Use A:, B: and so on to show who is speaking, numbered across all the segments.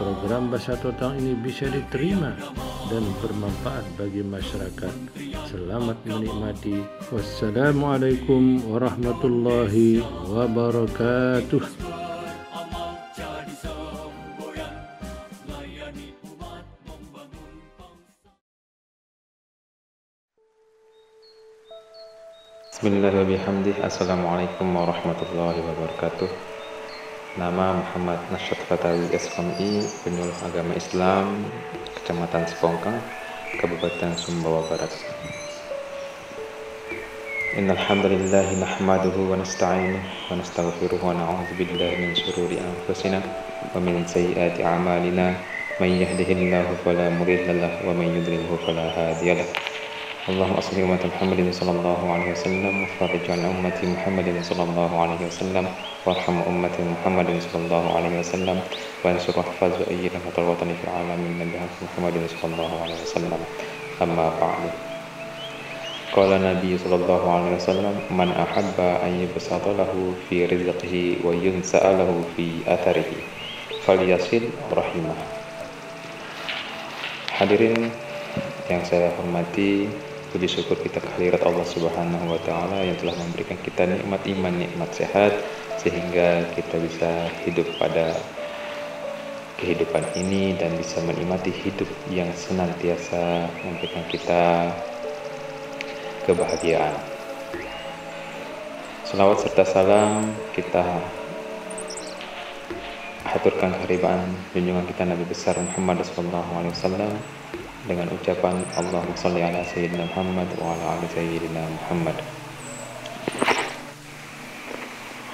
A: program Bahasa Totang ini bisa diterima dan bermanfaat bagi masyarakat. Selamat menikmati. Wassalamualaikum warahmatullahi wabarakatuh.
B: Bismillahirrahmanirrahim. Assalamualaikum warahmatullahi wabarakatuh. Nama Muhammad Nasyad Fatawi SMI, penyuluh agama Islam, Kecamatan Sepongkang, Kabupaten Sumbawa Barat. Innal hamdalillah nahmaduhu wa nasta'inuhu wa nastaghfiruhu wa na'udzu billahi min shururi anfusina wa min sayyiati a'malina may yahdihillahu fala mudilla lahu. اللهم أصل أمة محمد صلى الله عليه وسلم وفرج عن أمة محمد صلى الله عليه وسلم وارحم أمة محمد صلى الله عليه وسلم وانصر واحفظ وأيد نهضة الوطن في العالمين بحق محمد صلى الله عليه وسلم أما بعد قال النبي صلى الله عليه وسلم من أحب أن يبسط له في رزقه وينسأ له في أثره فليصل رحمه Hadirin yang saya hormati Puji syukur kita kehadirat Allah Subhanahu wa taala yang telah memberikan kita nikmat iman, nikmat sehat sehingga kita bisa hidup pada kehidupan ini dan bisa menikmati hidup yang senantiasa memberikan kita kebahagiaan. Salawat serta salam kita aturkan kehariban junjungan kita Nabi besar Muhammad wasallam dengan ucapan Allahumma salli ala sayyidina Muhammad wa ala ali sayyidina Muhammad.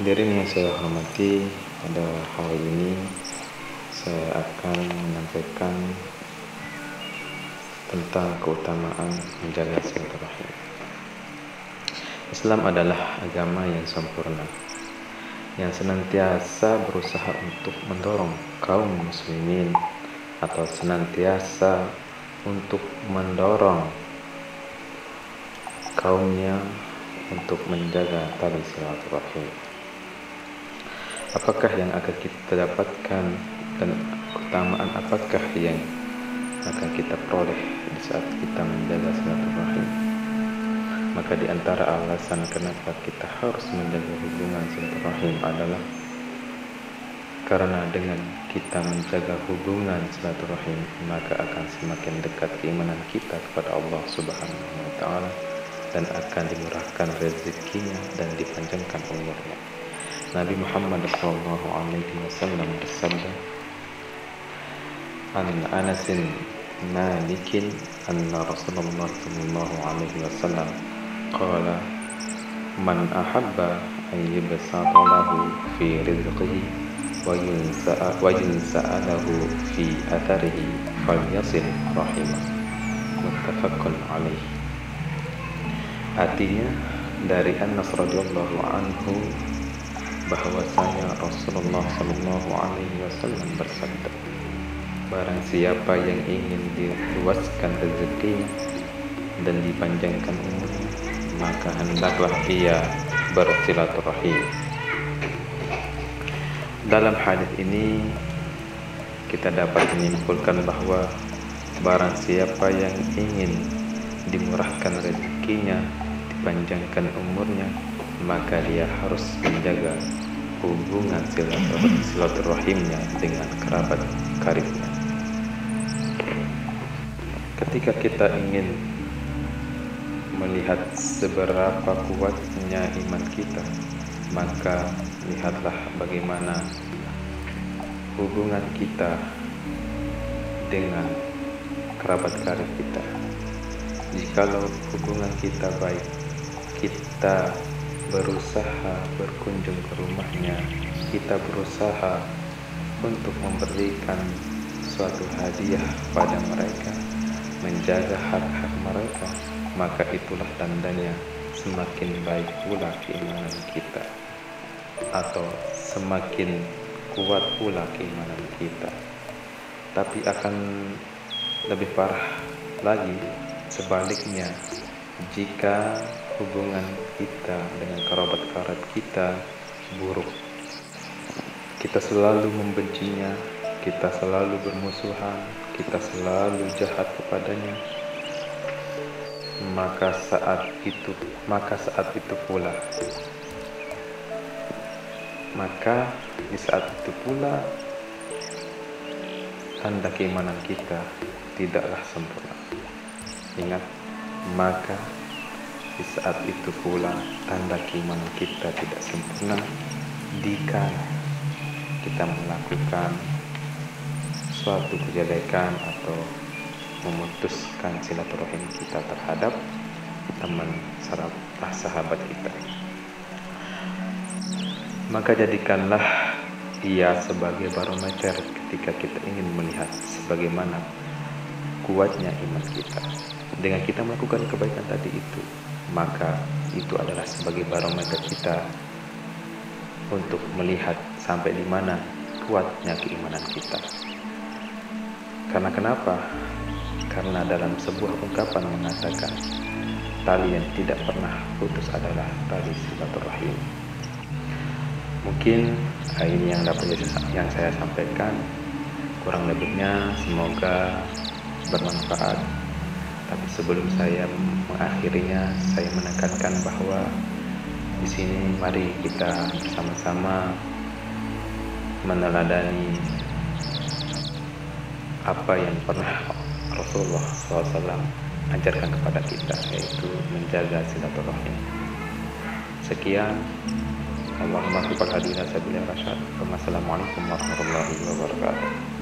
B: Hadirin yang saya hormati, pada hal ini saya akan menyampaikan tentang keutamaan menjaga silaturahim. Islam adalah agama yang sempurna yang senantiasa berusaha untuk mendorong kaum muslimin atau senantiasa untuk mendorong kaumnya untuk menjaga tali silaturahim. Apakah yang akan kita dapatkan dan keutamaan apakah yang akan kita peroleh di saat kita menjaga silaturahim? Maka di antara alasan kenapa kita harus menjaga hubungan silaturahim adalah karena dengan kita menjaga hubungan silaturahim maka akan semakin dekat keimanan kita kepada Allah Subhanahu wa taala dan akan dimurahkan rezekinya dan dipanjangkan umurnya. Nabi Muhammad sallallahu alaihi wasallam bersabda An Anasin Malikin anna Rasulullah sallallahu alaihi wasallam qala man ahabba yubsata lahu fi rizqihi وينسأله في أثره فليصل رحمه muttafaqun alaih artinya dari Anas radhiyallahu anhu bahwasanya Rasulullah sallallahu alaihi wasallam bersabda barang siapa yang ingin diluaskan rezekinya dan dipanjangkan umurnya maka hendaklah ia bersilaturahim dalam hadis ini kita dapat menyimpulkan bahwa barang siapa yang ingin dimurahkan rezekinya, dipanjangkan umurnya, maka dia harus menjaga hubungan silaturahimnya dengan kerabat karibnya. Ketika kita ingin melihat seberapa kuatnya iman kita, maka lihatlah bagaimana hubungan kita dengan kerabat karib kita. Jikalau hubungan kita baik, kita berusaha berkunjung ke rumahnya, kita berusaha untuk memberikan suatu hadiah pada mereka, menjaga hak-hak mereka, maka itulah tandanya semakin baik pula keimanan kita atau semakin kuat pula keimanan kita. Tapi akan lebih parah lagi sebaliknya jika hubungan kita dengan kerabat-kerabat kita buruk. Kita selalu membencinya, kita selalu bermusuhan, kita selalu jahat kepadanya. Maka saat itu, maka saat itu pula maka di saat itu pula tanda keimanan kita tidaklah sempurna. Ingat, maka di saat itu pula tanda keimanan kita tidak sempurna jika kita melakukan suatu kejelekan atau memutuskan silaturahim kita terhadap teman sahabat kita maka jadikanlah ia sebagai barometer ketika kita ingin melihat sebagaimana kuatnya iman kita. Dengan kita melakukan kebaikan tadi itu, maka itu adalah sebagai barometer kita untuk melihat sampai di mana kuatnya keimanan kita. Karena kenapa? Karena dalam sebuah ungkapan mengatakan tali yang tidak pernah putus adalah tali silaturahim mungkin ini yang dapat yang saya sampaikan. Kurang lebihnya semoga bermanfaat. Tapi sebelum saya mengakhirinya saya menekankan bahwa di sini mari kita bersama-sama meneladani apa yang pernah Rasulullah SAW ajarkan kepada kita yaitu menjaga silaturahim. Sekian Allahumma tufal hadina sabila rasyad. Wassalamualaikum warahmatullahi wabarakatuh